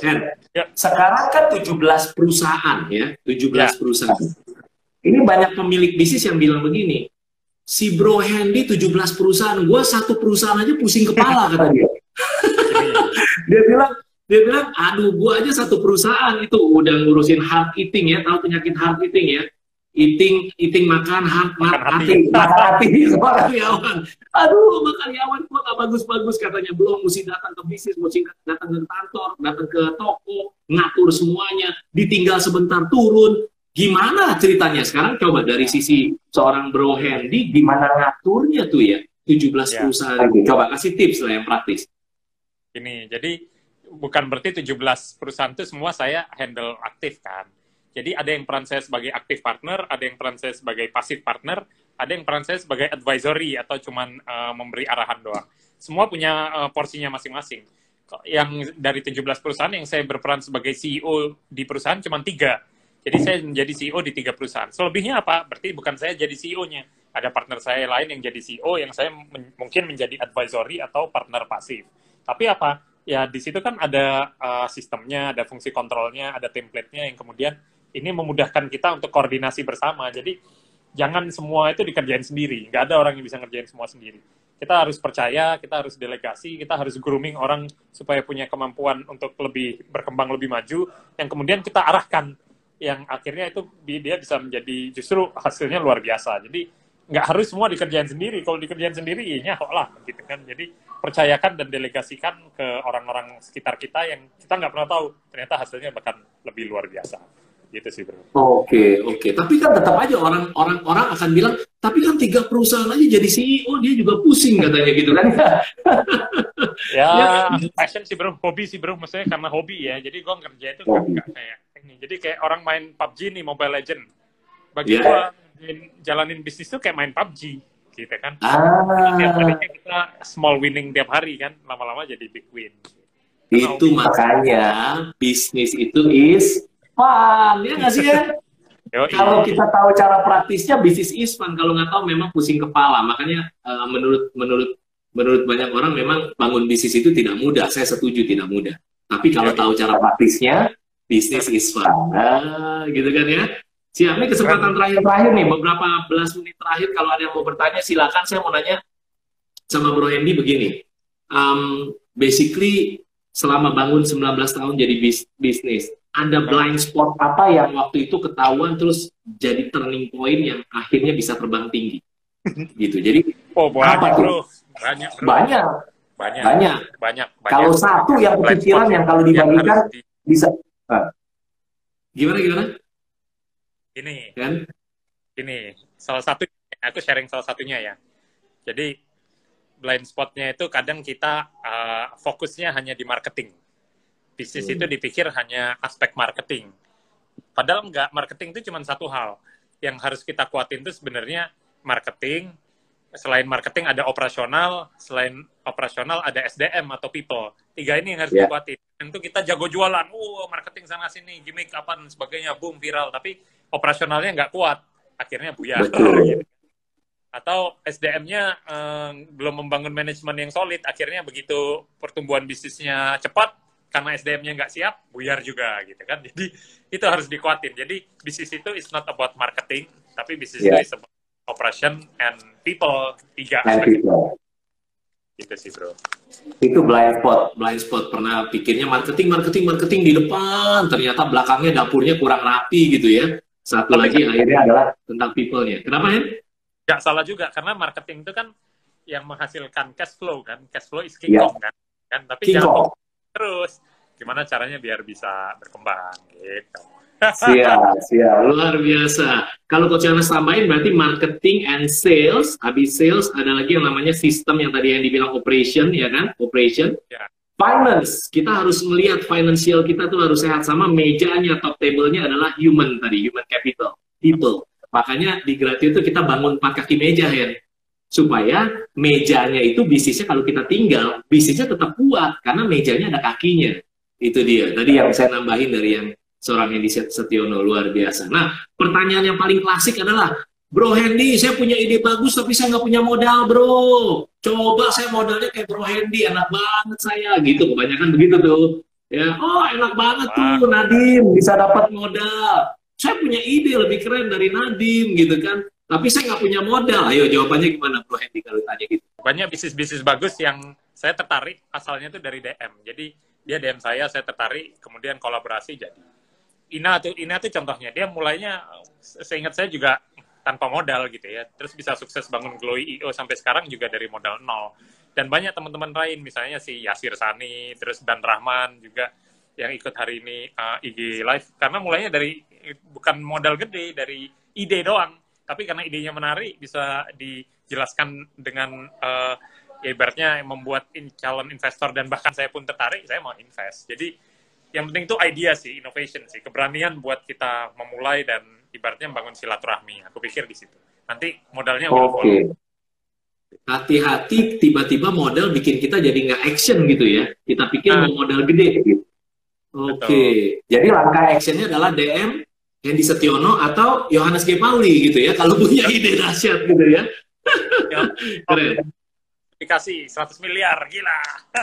Hen, ya. sekarang kan 17 perusahaan ya, 17 ya. perusahaan. Ini banyak pemilik bisnis yang bilang begini, si Bro Hendy 17 perusahaan, gue satu perusahaan aja pusing kepala kata dia. dia bilang, dia bilang, aduh gue aja satu perusahaan itu udah ngurusin hard eating ya, tahu penyakit hard eating ya, eating eating makan hard makan hati. makan hati sama karyawan aduh makan karyawan kok gak bagus-bagus katanya. Belum mesti datang ke bisnis mesti datang ke kantor datang ke toko ngatur semuanya. Ditinggal sebentar turun. Gimana ceritanya? Sekarang coba dari sisi seorang bro Handy gimana ngaturnya tuh ya? 17 ya. perusahaan. coba kasih tips lah yang praktis. Ini jadi bukan berarti 17 perusahaan itu semua saya handle aktif kan jadi ada yang peran saya sebagai aktif partner, ada yang peran saya sebagai pasif partner, ada yang peran saya sebagai advisory atau cuman uh, memberi arahan doang. Semua punya uh, porsinya masing-masing. Yang dari 17 perusahaan yang saya berperan sebagai CEO di perusahaan cuma tiga. Jadi saya menjadi CEO di tiga perusahaan. Selebihnya apa? Berarti bukan saya jadi CEO-nya. Ada partner saya lain yang jadi CEO, yang saya men mungkin menjadi advisory atau partner pasif. Tapi apa? Ya di situ kan ada uh, sistemnya, ada fungsi kontrolnya, ada template-nya yang kemudian ini memudahkan kita untuk koordinasi bersama. Jadi jangan semua itu dikerjain sendiri. Nggak ada orang yang bisa ngerjain semua sendiri. Kita harus percaya, kita harus delegasi, kita harus grooming orang supaya punya kemampuan untuk lebih berkembang lebih maju, yang kemudian kita arahkan, yang akhirnya itu dia bisa menjadi justru hasilnya luar biasa. Jadi nggak harus semua dikerjain sendiri. Kalau dikerjain sendiri, iya lah, gitu kan. Jadi percayakan dan delegasikan ke orang-orang sekitar kita yang kita nggak pernah tahu ternyata hasilnya bahkan lebih luar biasa gitu sih bro. Oke okay, oke, okay. tapi kan tetap aja orang orang orang akan bilang, tapi kan tiga perusahaan aja jadi CEO dia juga pusing katanya gitu kan? ya, ya passion sih bro, hobi sih bro, maksudnya karena hobi ya, jadi gue kerja itu nggak kayak ini, jadi kayak orang main PUBG nih Mobile Legend, bagi yeah. gue jalanin bisnis tuh kayak main PUBG gitu kan, ah. tiap harinya kita small winning tiap hari kan, lama-lama jadi big win. Itu makanya bisnis itu is fun, ya nggak sih ya? Kalau kita tahu cara praktisnya, bisnis is fun. Kalau nggak tahu, memang pusing kepala. Makanya uh, menurut menurut menurut banyak orang memang bangun bisnis itu tidak mudah. Saya setuju tidak mudah. Tapi kalau tahu cara praktisnya, bisnis is fun. Nah, gitu kan ya? Siap, ini kesempatan terakhir-terakhir nih, beberapa belas menit terakhir. Kalau ada yang mau bertanya, silakan. Saya mau nanya sama Bro Hendy begini. Um, basically, selama bangun 19 tahun jadi bis bisnis, ada blind spot apa yang waktu itu ketahuan terus jadi turning point yang akhirnya bisa terbang tinggi. Gitu. Jadi oh banyak apa bro. Banyak bro. banyak. Banyak. Banyak. Banyak, kalau satu yang kepikiran yang kalau dibagikan di... bisa uh. gimana gimana? Ini. Kan? Ini. Salah satu aku sharing salah satunya ya. Jadi blind spotnya itu kadang kita uh, fokusnya hanya di marketing bisnis hmm. itu dipikir hanya aspek marketing. Padahal enggak, marketing itu cuma satu hal. Yang harus kita kuatin itu sebenarnya marketing, selain marketing ada operasional, selain operasional ada SDM atau people. Tiga ini yang harus yeah. dikuatin. Tentu kita jago jualan, uh marketing sana sini, gimmick apa dan sebagainya, boom viral. Tapi operasionalnya nggak kuat, akhirnya buyar. Gitu. Atau SDM-nya eh, belum membangun manajemen yang solid, akhirnya begitu pertumbuhan bisnisnya cepat, karena SDM-nya nggak siap, buyar juga gitu kan. Jadi itu harus dikuatin. Jadi bisnis itu is not about marketing, tapi bisnis yeah. itu is about operation and people tiga and people. Gitu sih bro. Itu blind spot, blind spot pernah pikirnya marketing, marketing, marketing di depan, ternyata belakangnya dapurnya kurang rapi gitu ya. Satu lagi akhirnya adalah tentang people-nya. Kenapa ya? Gak salah juga karena marketing itu kan yang menghasilkan cash flow kan, cash flow is king yeah. kan. kan. Tapi king jangan terus gimana caranya biar bisa berkembang gitu. Siap, siap. Luar biasa. Kalau Coach Yohanes tambahin berarti marketing and sales. Habis sales ada lagi yang namanya sistem yang tadi yang dibilang operation, ya kan? Operation. Ya. Finance. Kita harus melihat financial kita tuh harus sehat. Sama mejanya, top table-nya adalah human tadi. Human capital. People. Makanya di gratis itu kita bangun empat kaki meja, ya supaya mejanya itu bisnisnya kalau kita tinggal bisnisnya tetap kuat karena mejanya ada kakinya itu dia tadi yang saya nambahin dari yang seorang Hendy Setiono luar biasa nah pertanyaan yang paling klasik adalah Bro Hendy, saya punya ide bagus tapi saya nggak punya modal, bro. Coba saya modalnya kayak Bro Hendy, enak banget saya. Gitu, kebanyakan begitu tuh. Ya, oh enak banget tuh Nadim bisa dapat modal. Saya punya ide lebih keren dari Nadim gitu kan. Tapi saya nggak punya modal. Ayo jawabannya gimana Bro Hendy kalau tanya gitu? Banyak bisnis-bisnis bagus yang saya tertarik asalnya itu dari DM. Jadi dia DM saya, saya tertarik, kemudian kolaborasi jadi. Ina tuh Ina tuh contohnya dia mulainya seingat saya juga tanpa modal gitu ya. Terus bisa sukses bangun Glowy IO sampai sekarang juga dari modal nol dan banyak teman-teman lain misalnya si Yasir Sani terus Dan Rahman juga yang ikut hari ini uh, IG live karena mulainya dari bukan modal gede dari ide doang tapi karena idenya menarik bisa dijelaskan dengan uh, ya ibaratnya membuat in, calon investor dan bahkan saya pun tertarik saya mau invest jadi yang penting itu idea sih innovation sih keberanian buat kita memulai dan ibaratnya membangun silaturahmi aku pikir di situ nanti modalnya udah okay hati-hati tiba-tiba modal bikin kita jadi nggak action gitu ya. Kita pikir nah. mau modal gede gitu. Oke, okay. jadi langkah actionnya adalah DM Hendy Setiono atau Yohanes G. Pauli gitu ya, kalau punya ide dahsyat gitu ya. ya. Keren. Dikasih 100 miliar, gila.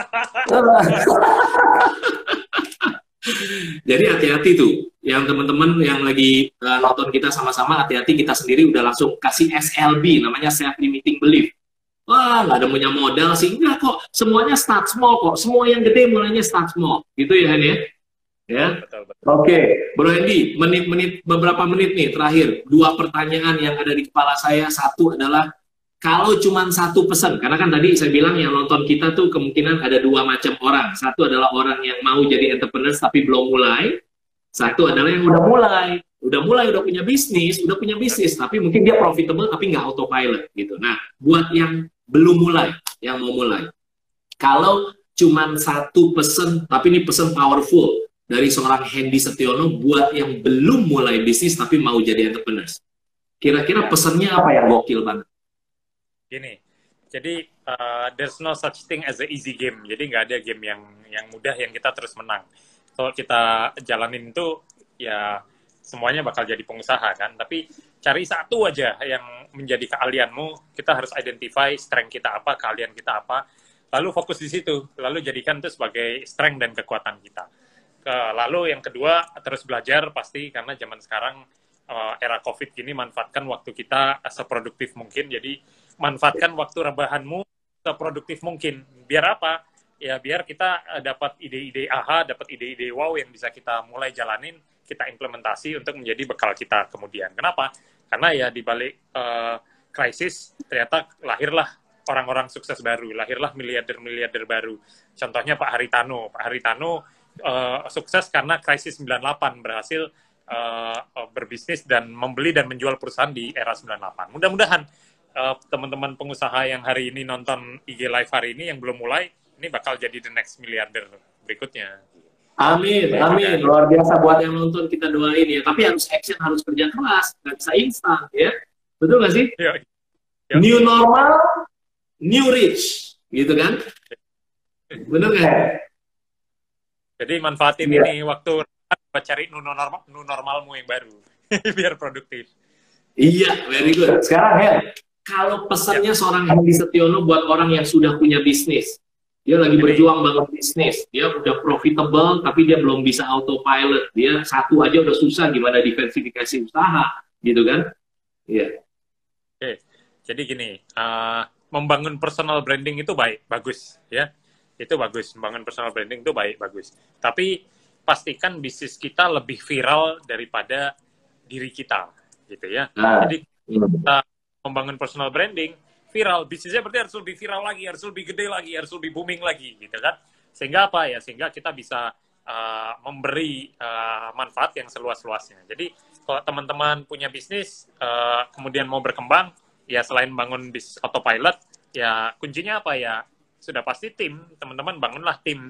Jadi hati-hati tuh, yang teman-teman yang lagi uh, nonton kita sama-sama, hati-hati kita sendiri udah langsung kasih SLB, namanya self limiting belief. Wah, nggak ada punya modal sih. Enggak kok, semuanya start small kok. Semua yang gede mulainya start small. Gitu ya, Hen ya? Ya. Oke, okay. Bro Hendy, menit-menit beberapa menit nih terakhir. Dua pertanyaan yang ada di kepala saya. Satu adalah kalau cuma satu pesan, karena kan tadi saya bilang yang nonton kita tuh kemungkinan ada dua macam orang. Satu adalah orang yang mau jadi entrepreneur tapi belum mulai. Satu adalah yang udah mulai udah mulai udah punya bisnis, udah punya bisnis, tapi mungkin dia profitable tapi nggak autopilot gitu. Nah, buat yang belum mulai, yang mau mulai. Kalau cuma satu pesan, tapi ini pesan powerful dari seorang Hendy Setiono buat yang belum mulai bisnis tapi mau jadi entrepreneurs. Kira-kira pesannya apa yang gokil banget? Gini, jadi uh, there's no such thing as a easy game. Jadi nggak ada game yang yang mudah yang kita terus menang. Kalau kita jalanin itu ya semuanya bakal jadi pengusaha kan. Tapi cari satu aja yang menjadi keahlianmu. Kita harus identify strength kita apa, keahlian kita apa. Lalu fokus di situ. Lalu jadikan itu sebagai strength dan kekuatan kita. Lalu yang kedua terus belajar pasti karena zaman sekarang eh, era COVID gini manfaatkan waktu kita seproduktif mungkin. Jadi manfaatkan waktu rebahanmu seproduktif mungkin. Biar apa? Ya biar kita eh, dapat ide-ide aha, dapat ide-ide wow yang bisa kita mulai jalanin kita implementasi untuk menjadi bekal kita kemudian. Kenapa? Karena ya di balik uh, krisis ternyata lahirlah orang-orang sukses baru, lahirlah miliarder-miliarder baru. Contohnya Pak Haritano. Pak Haritano uh, sukses karena krisis 98 berhasil uh, berbisnis dan membeli dan menjual perusahaan di era 98. Mudah-mudahan uh, teman-teman pengusaha yang hari ini nonton IG Live hari ini yang belum mulai, ini bakal jadi the next miliarder berikutnya. Amin, amin. Luar biasa buat yang nonton kita doain ya. Tapi harus action, harus kerja keras, nggak bisa instan ya. Betul nggak sih? Ya. Ya. New normal, new rich, gitu kan? Benar nggak? Jadi manfaatin ya. ini waktu buat cari new normal, new normalmu yang baru, biar produktif. Iya, very good. Sekarang ya, kalau pesannya ya. seorang Hendy Setiono buat orang yang sudah punya bisnis, dia lagi berjuang bangun bisnis, dia udah profitable tapi dia belum bisa autopilot. Dia satu aja udah susah gimana diversifikasi usaha, gitu kan? Iya. Yeah. Oke, jadi gini, uh, membangun personal branding itu baik, bagus, ya. Itu bagus, membangun personal branding itu baik, bagus. Tapi pastikan bisnis kita lebih viral daripada diri kita, gitu ya. Nah, jadi kita membangun personal branding, viral. Bisnisnya berarti harus lebih viral lagi harus lebih gede lagi harus lebih booming lagi gitu kan. Sehingga apa ya? Sehingga kita bisa uh, memberi uh, manfaat yang seluas-luasnya. Jadi kalau teman-teman punya bisnis uh, kemudian mau berkembang ya selain bangun bisnis autopilot ya kuncinya apa ya sudah pasti tim teman-teman bangunlah tim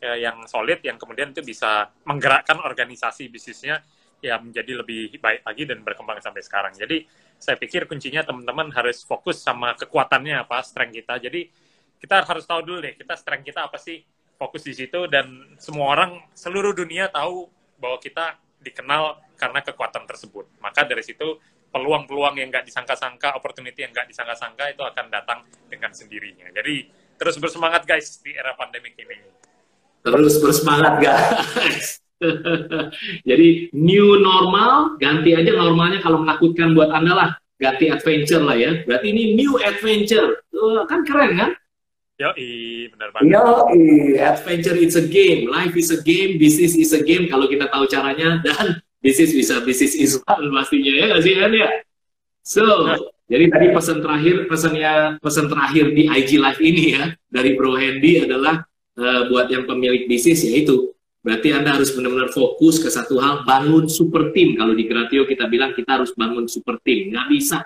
uh, yang solid yang kemudian itu bisa menggerakkan organisasi bisnisnya ya menjadi lebih baik lagi dan berkembang sampai sekarang. Jadi saya pikir kuncinya teman-teman harus fokus sama kekuatannya apa, strength kita. Jadi kita harus tahu dulu deh, kita strength kita apa sih, fokus di situ dan semua orang seluruh dunia tahu bahwa kita dikenal karena kekuatan tersebut. Maka dari situ peluang-peluang yang nggak disangka-sangka, opportunity yang nggak disangka-sangka itu akan datang dengan sendirinya. Jadi terus bersemangat guys di era pandemik ini. Terus bersemangat guys. Jadi new normal, ganti aja normalnya kalau menakutkan buat Anda lah. Ganti adventure lah ya. Berarti ini new adventure. Uh, kan keren kan? Yo, benar banget. Yo, adventure it's a game, life is a game, business is a game kalau kita tahu caranya dan bisnis bisa bisnis is one pastinya ya nggak sih kan ya? So, nah. Jadi tadi pesan terakhir pesannya pesan terakhir di IG Live ini ya dari Bro Hendy adalah uh, buat yang pemilik bisnis yaitu berarti Anda harus benar-benar fokus ke satu hal bangun super team. Kalau di Gratio kita bilang kita harus bangun super team. Nggak bisa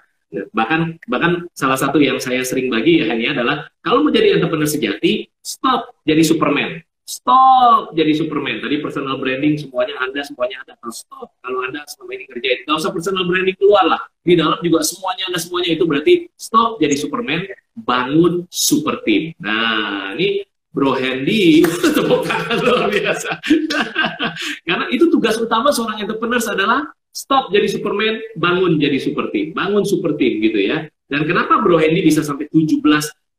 bahkan bahkan salah satu yang saya sering bagi ya hanya adalah kalau mau jadi entrepreneur sejati stop jadi superman stop jadi superman tadi personal branding semuanya anda semuanya ada stop kalau anda selama ini kerjain nggak usah personal branding keluar lah di dalam juga semuanya ada semuanya itu berarti stop jadi superman bangun super team nah ini Bro Hendy, tepuk tangan luar biasa. Karena itu tugas utama seorang entrepreneur adalah stop jadi Superman, bangun jadi super team, bangun super team gitu ya. Dan kenapa Bro Hendy bisa sampai 17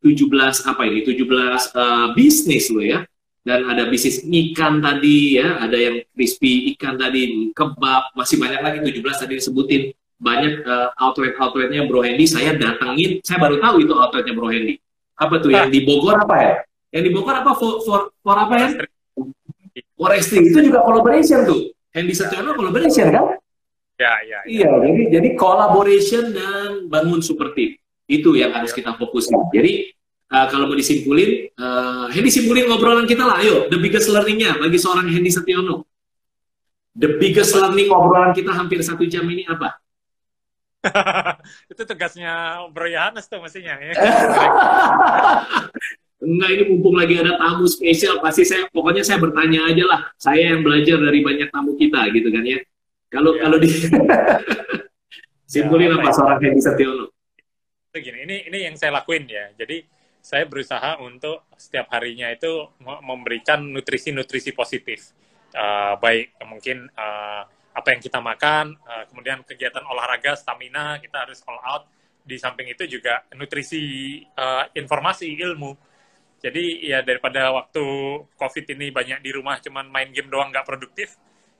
17 apa ini? 17 uh, eh, bisnis lo ya. Dan ada bisnis ikan tadi ya, ada yang crispy ikan tadi, kebab, masih banyak lagi 17 tadi disebutin. Banyak uh, outlet-outletnya Bro Hendy saya datangin, saya baru tahu itu outletnya Bro Hendy. Apa tuh yang di Bogor apa ya? Yang di Bogor apa for, for, for apa ya? Foresting itu juga collaboration tuh. Hendy Sationo collaboration kan? Ya, ya, ya. Iya, jadi jadi collaboration dan bangun super team. Itu yang harus kita fokuskan. Jadi uh, kalau mau disimpulin, uh, Hendy simpulin ngobrolan kita lah. Ayo, the biggest learningnya bagi seorang Hendy Setiono. The biggest learning ngobrolan kita hampir satu jam ini apa? itu tugasnya Bro Yohanes tuh mestinya ya. Enggak, ini mumpung lagi ada tamu spesial, pasti saya, pokoknya saya bertanya aja lah. Saya yang belajar dari banyak tamu kita, gitu kan ya. Kalau ya. kalau di simpulin ya, apa, apa seorang Hendy Setiono? Begini, ini ini yang saya lakuin ya. Jadi saya berusaha untuk setiap harinya itu memberikan nutrisi-nutrisi positif, uh, baik mungkin uh, apa yang kita makan, uh, kemudian kegiatan olahraga, stamina kita harus all out. Di samping itu juga nutrisi, uh, informasi, ilmu. Jadi ya daripada waktu COVID ini banyak di rumah cuman main game doang nggak produktif,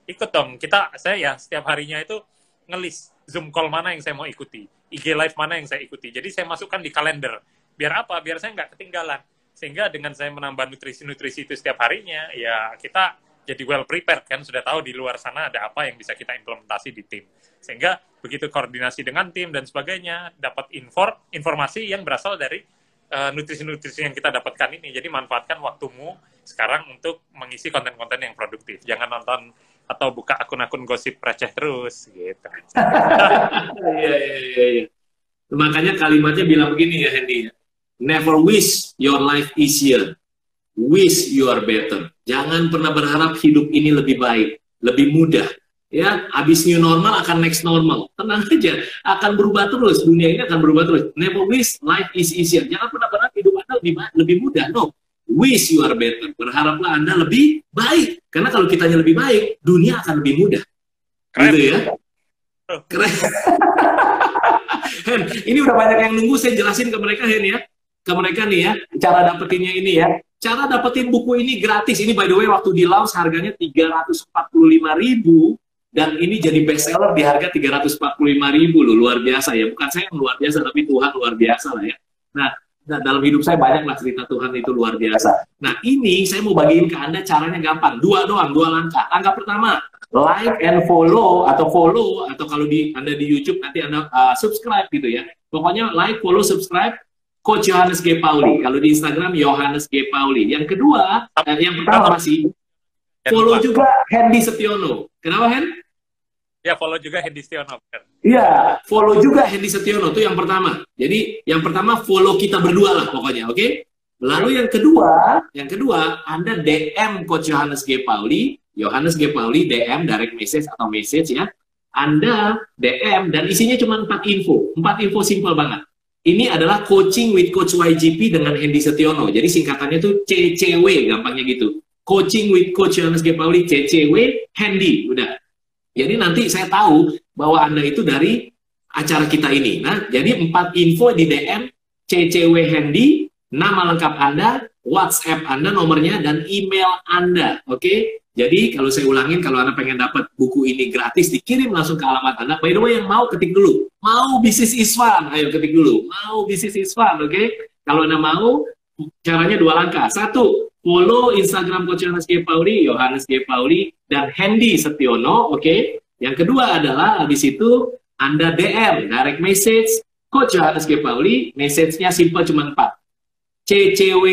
ikut dong. Kita saya ya setiap harinya itu ngelis Zoom call mana yang saya mau ikuti, IG live mana yang saya ikuti. Jadi saya masukkan di kalender. Biar apa? Biar saya nggak ketinggalan. Sehingga dengan saya menambah nutrisi-nutrisi itu setiap harinya, ya kita jadi well prepared kan sudah tahu di luar sana ada apa yang bisa kita implementasi di tim. Sehingga begitu koordinasi dengan tim dan sebagainya dapat infor informasi yang berasal dari eh, nutrisi-nutrisi uh, yang kita dapatkan ini. Jadi manfaatkan waktumu sekarang untuk mengisi konten-konten yang produktif. Jangan nonton atau buka akun-akun gosip receh terus gitu. Iya iya iya. iya. Makanya kalimatnya bilang begini ya Hendy. Never wish your life easier. Wish you are better. Jangan pernah berharap hidup ini lebih baik, lebih mudah. Ya, habis new normal akan next normal. Tenang aja, akan berubah terus. Dunia ini akan berubah terus. Never wish life is easier. Jangan pernah berharap hidup Anda lebih lebih mudah. No, wish you are better. Berharaplah Anda lebih baik. Karena kalau kitanya lebih baik, dunia akan lebih mudah. Keren. Gitu ya. Keren. Hen, ini udah banyak yang nunggu, saya jelasin ke mereka Hen ya. Ke mereka nih ya, cara dapetinnya ini ya. Cara dapetin buku ini gratis. Ini by the way waktu di launch harganya 345 ribu dan ini jadi best seller di harga 345 ribu loh luar biasa ya bukan saya yang luar biasa tapi Tuhan luar biasa lah ya nah Nah, dalam hidup saya banyak lah cerita Tuhan itu luar biasa. Nah, ini saya mau bagiin ke Anda caranya gampang. Dua doang, dua langkah. Langkah pertama, like and follow atau follow atau kalau di Anda di YouTube nanti Anda uh, subscribe gitu ya. Pokoknya like, follow, subscribe Coach Yohanes G. Pauli. Kalau di Instagram Yohanes G. Pauli. Yang kedua, eh, yang pertama masih follow juga Hendy Setiono. Kenapa Hen? Ya, follow juga Hendy Setiono. Iya, follow juga Hendy Setiono itu yang pertama. Jadi yang pertama follow kita berdua lah pokoknya, oke? Okay? Lalu yang kedua, yang kedua Anda DM Coach Johannes G. Pauli, Johannes G. Pauli DM direct message atau message ya. Anda DM dan isinya cuma empat info, empat info simple banget. Ini adalah coaching with Coach YGP dengan Hendy Setiono. Jadi singkatannya itu CCW, gampangnya gitu. Coaching with Coach Johannes G. Pauli, CCW, Hendy, udah jadi nanti saya tahu bahwa Anda itu dari acara kita ini. Nah, jadi empat info di DM CCW Handy, nama lengkap Anda, WhatsApp Anda nomornya, dan email Anda. Oke? Okay? Jadi kalau saya ulangin, kalau Anda pengen dapat buku ini gratis, dikirim langsung ke alamat Anda. By the way, yang mau ketik dulu. Mau bisnis is fun, ayo ketik dulu. Mau bisnis is fun, oke? Okay? Kalau Anda mau, caranya dua langkah. Satu, follow Instagram Coach Yohanes G. Pauli, Yohanes G. Pauli, dan Hendy Setiono, oke? Okay? Yang kedua adalah, habis itu, Anda DM, direct message, Coach Yohanes G. Pauli, message-nya simple cuma empat. CCW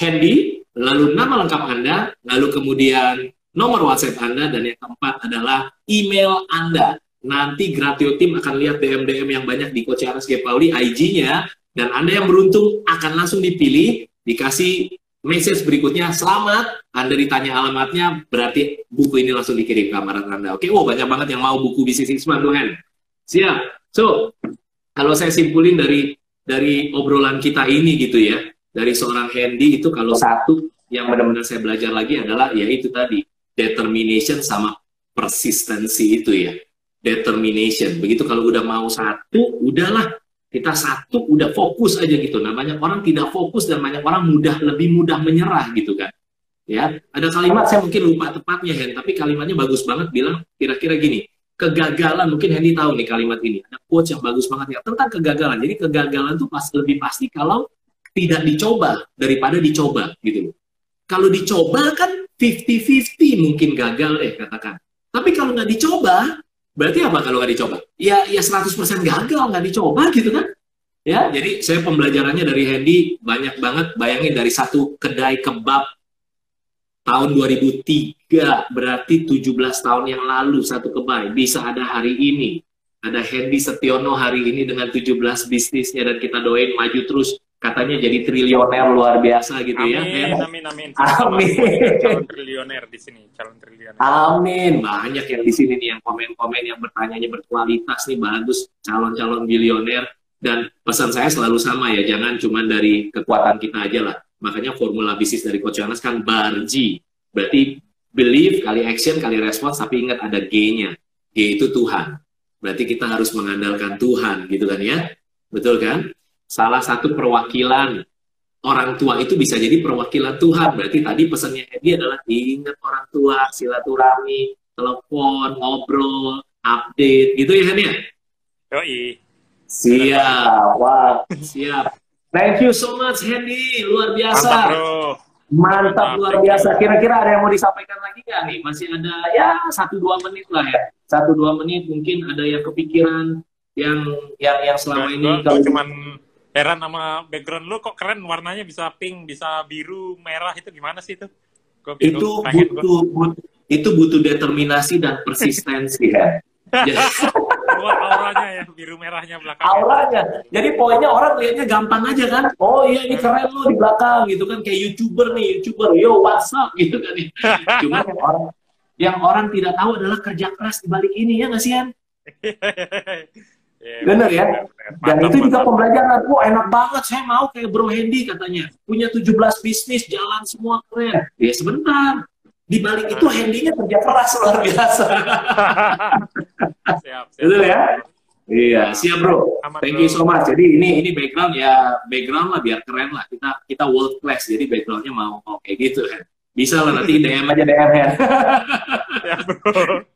Hendy, lalu nama lengkap Anda, lalu kemudian nomor WhatsApp Anda, dan yang keempat adalah email Anda. Nanti Gratio Team akan lihat DM-DM yang banyak di Coach Aras. Pauli, IG-nya, dan Anda yang beruntung akan langsung dipilih, dikasih message berikutnya, selamat, Anda ditanya alamatnya, berarti buku ini langsung dikirim ke amaran Anda. Oke, oh banyak banget yang mau buku bisnis Isman, Tuhan. Siap. So, kalau saya simpulin dari dari obrolan kita ini gitu ya, dari seorang Handy itu kalau satu yang benar-benar saya belajar lagi adalah ya itu tadi determination sama persistensi itu ya. Determination. Begitu kalau udah mau satu udahlah. Kita satu udah fokus aja gitu. Nah banyak orang tidak fokus dan banyak orang mudah lebih mudah menyerah gitu kan. Ya ada kalimat saya mungkin lupa tepatnya Hen tapi kalimatnya bagus banget bilang kira-kira gini kegagalan mungkin Hendy tahu nih kalimat ini. Ada quotes yang bagus banget ya tentang kegagalan. Jadi kegagalan tuh pas lebih pasti kalau tidak dicoba daripada dicoba gitu Kalau dicoba kan 50-50 mungkin gagal eh katakan. Tapi kalau nggak dicoba, berarti apa kalau nggak dicoba? Ya ya 100% gagal nggak dicoba gitu kan? Ya, jadi saya pembelajarannya dari Hendy banyak banget. Bayangin dari satu kedai kebab tahun 2003 berarti 17 tahun yang lalu satu kebab bisa ada hari ini. Ada Hendy Setiono hari ini dengan 17 bisnisnya dan kita doain maju terus katanya jadi triliuner luar biasa gitu amin, ya. Amin, amin, amin. Calon triliuner di sini, calon triliuner. Amin. Banyak yang di sini nih yang komen-komen yang bertanya berkualitas nih bagus calon-calon bilioner dan pesan saya selalu sama ya, jangan cuma dari kekuatan kita aja lah. Makanya formula bisnis dari Coach Jonas kan barji. Berarti believe kali action kali respons tapi ingat ada G-nya. G itu Tuhan. Berarti kita harus mengandalkan Tuhan gitu kan ya. Betul kan? Salah satu perwakilan orang tua itu bisa jadi perwakilan Tuhan. Berarti tadi pesannya Edi adalah ingat orang tua, silaturahmi, telepon, ngobrol, update, gitu ya ya? Yoi. Siap, wah, siap. Thank you so much Hendy, luar biasa. Mantap bro. Mantap, luar biasa. Kira-kira ada yang mau disampaikan lagi nggak nih? Masih ada ya satu dua menit lah ya. Satu dua menit mungkin ada yang kepikiran yang yang yang selama Gua- ini gua- kalau cuman heran sama background lu kok keren warnanya bisa pink, bisa biru, merah itu gimana sih itu? Gua itu butuh but- itu butuh determinasi dan persistensi ya. Jadi, keluar auranya ya biru merahnya belakang. auranya. Jadi poinnya orang lihatnya gampang aja kan. Oh iya ini keren lo di belakang gitu kan kayak youtuber nih youtuber yo what's up gitu kan. Cuma yang orang yang orang tidak tahu adalah kerja keras di balik ini ya nggak sih Yan? Iya, Bener ya? bener, bener. Dan Mantap, itu juga mantap. pembelajaran. Wah enak banget, saya mau kayak Bro Hendy katanya. Punya 17 bisnis, jalan semua keren. Ya sebentar. Di balik itu Hendy-nya kerja keras luar biasa. siap, siap. Betul ya? Iya, siap bro. Aman, Thank bro. you so much. Jadi ini ini background ya background lah biar keren lah. Kita kita world class. Jadi backgroundnya mau mau kayak gitu kan. Bisa lah nanti DM aja DM ya. Siap, bro.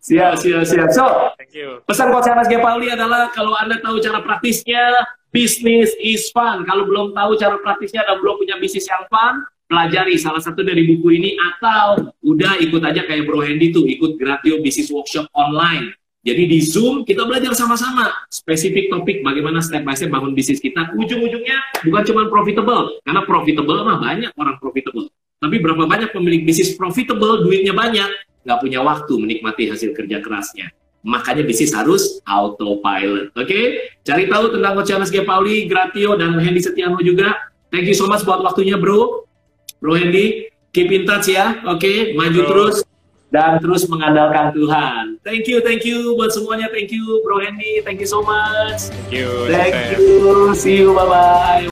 Siap siap siap. So Thank you. Pesan Coach Anas G. Pauli adalah kalau Anda tahu cara praktisnya, bisnis is fun. Kalau belum tahu cara praktisnya dan belum punya bisnis yang fun, pelajari salah satu dari buku ini atau udah ikut aja kayak Bro Hendy tuh, ikut Gratio Business Workshop online. Jadi di Zoom kita belajar sama-sama spesifik topik bagaimana step by step bangun bisnis kita. Ujung-ujungnya bukan cuma profitable, karena profitable mah banyak orang profitable. Tapi berapa banyak pemilik bisnis profitable, duitnya banyak, nggak punya waktu menikmati hasil kerja kerasnya. Makanya bisnis harus autopilot. Oke? Cari tahu tentang Coach Charles G. Pauli, Gratio, dan Hendy Setiano juga. Thank you so much buat waktunya, bro. Bro Hendy, keep in touch ya. Oke? Maju Bro. terus dan terus mengandalkan Tuhan. Thank you, thank you buat semuanya. Thank you, Bro Hendy. Thank you so much. Thank you. Thank you. See you. Bye-bye.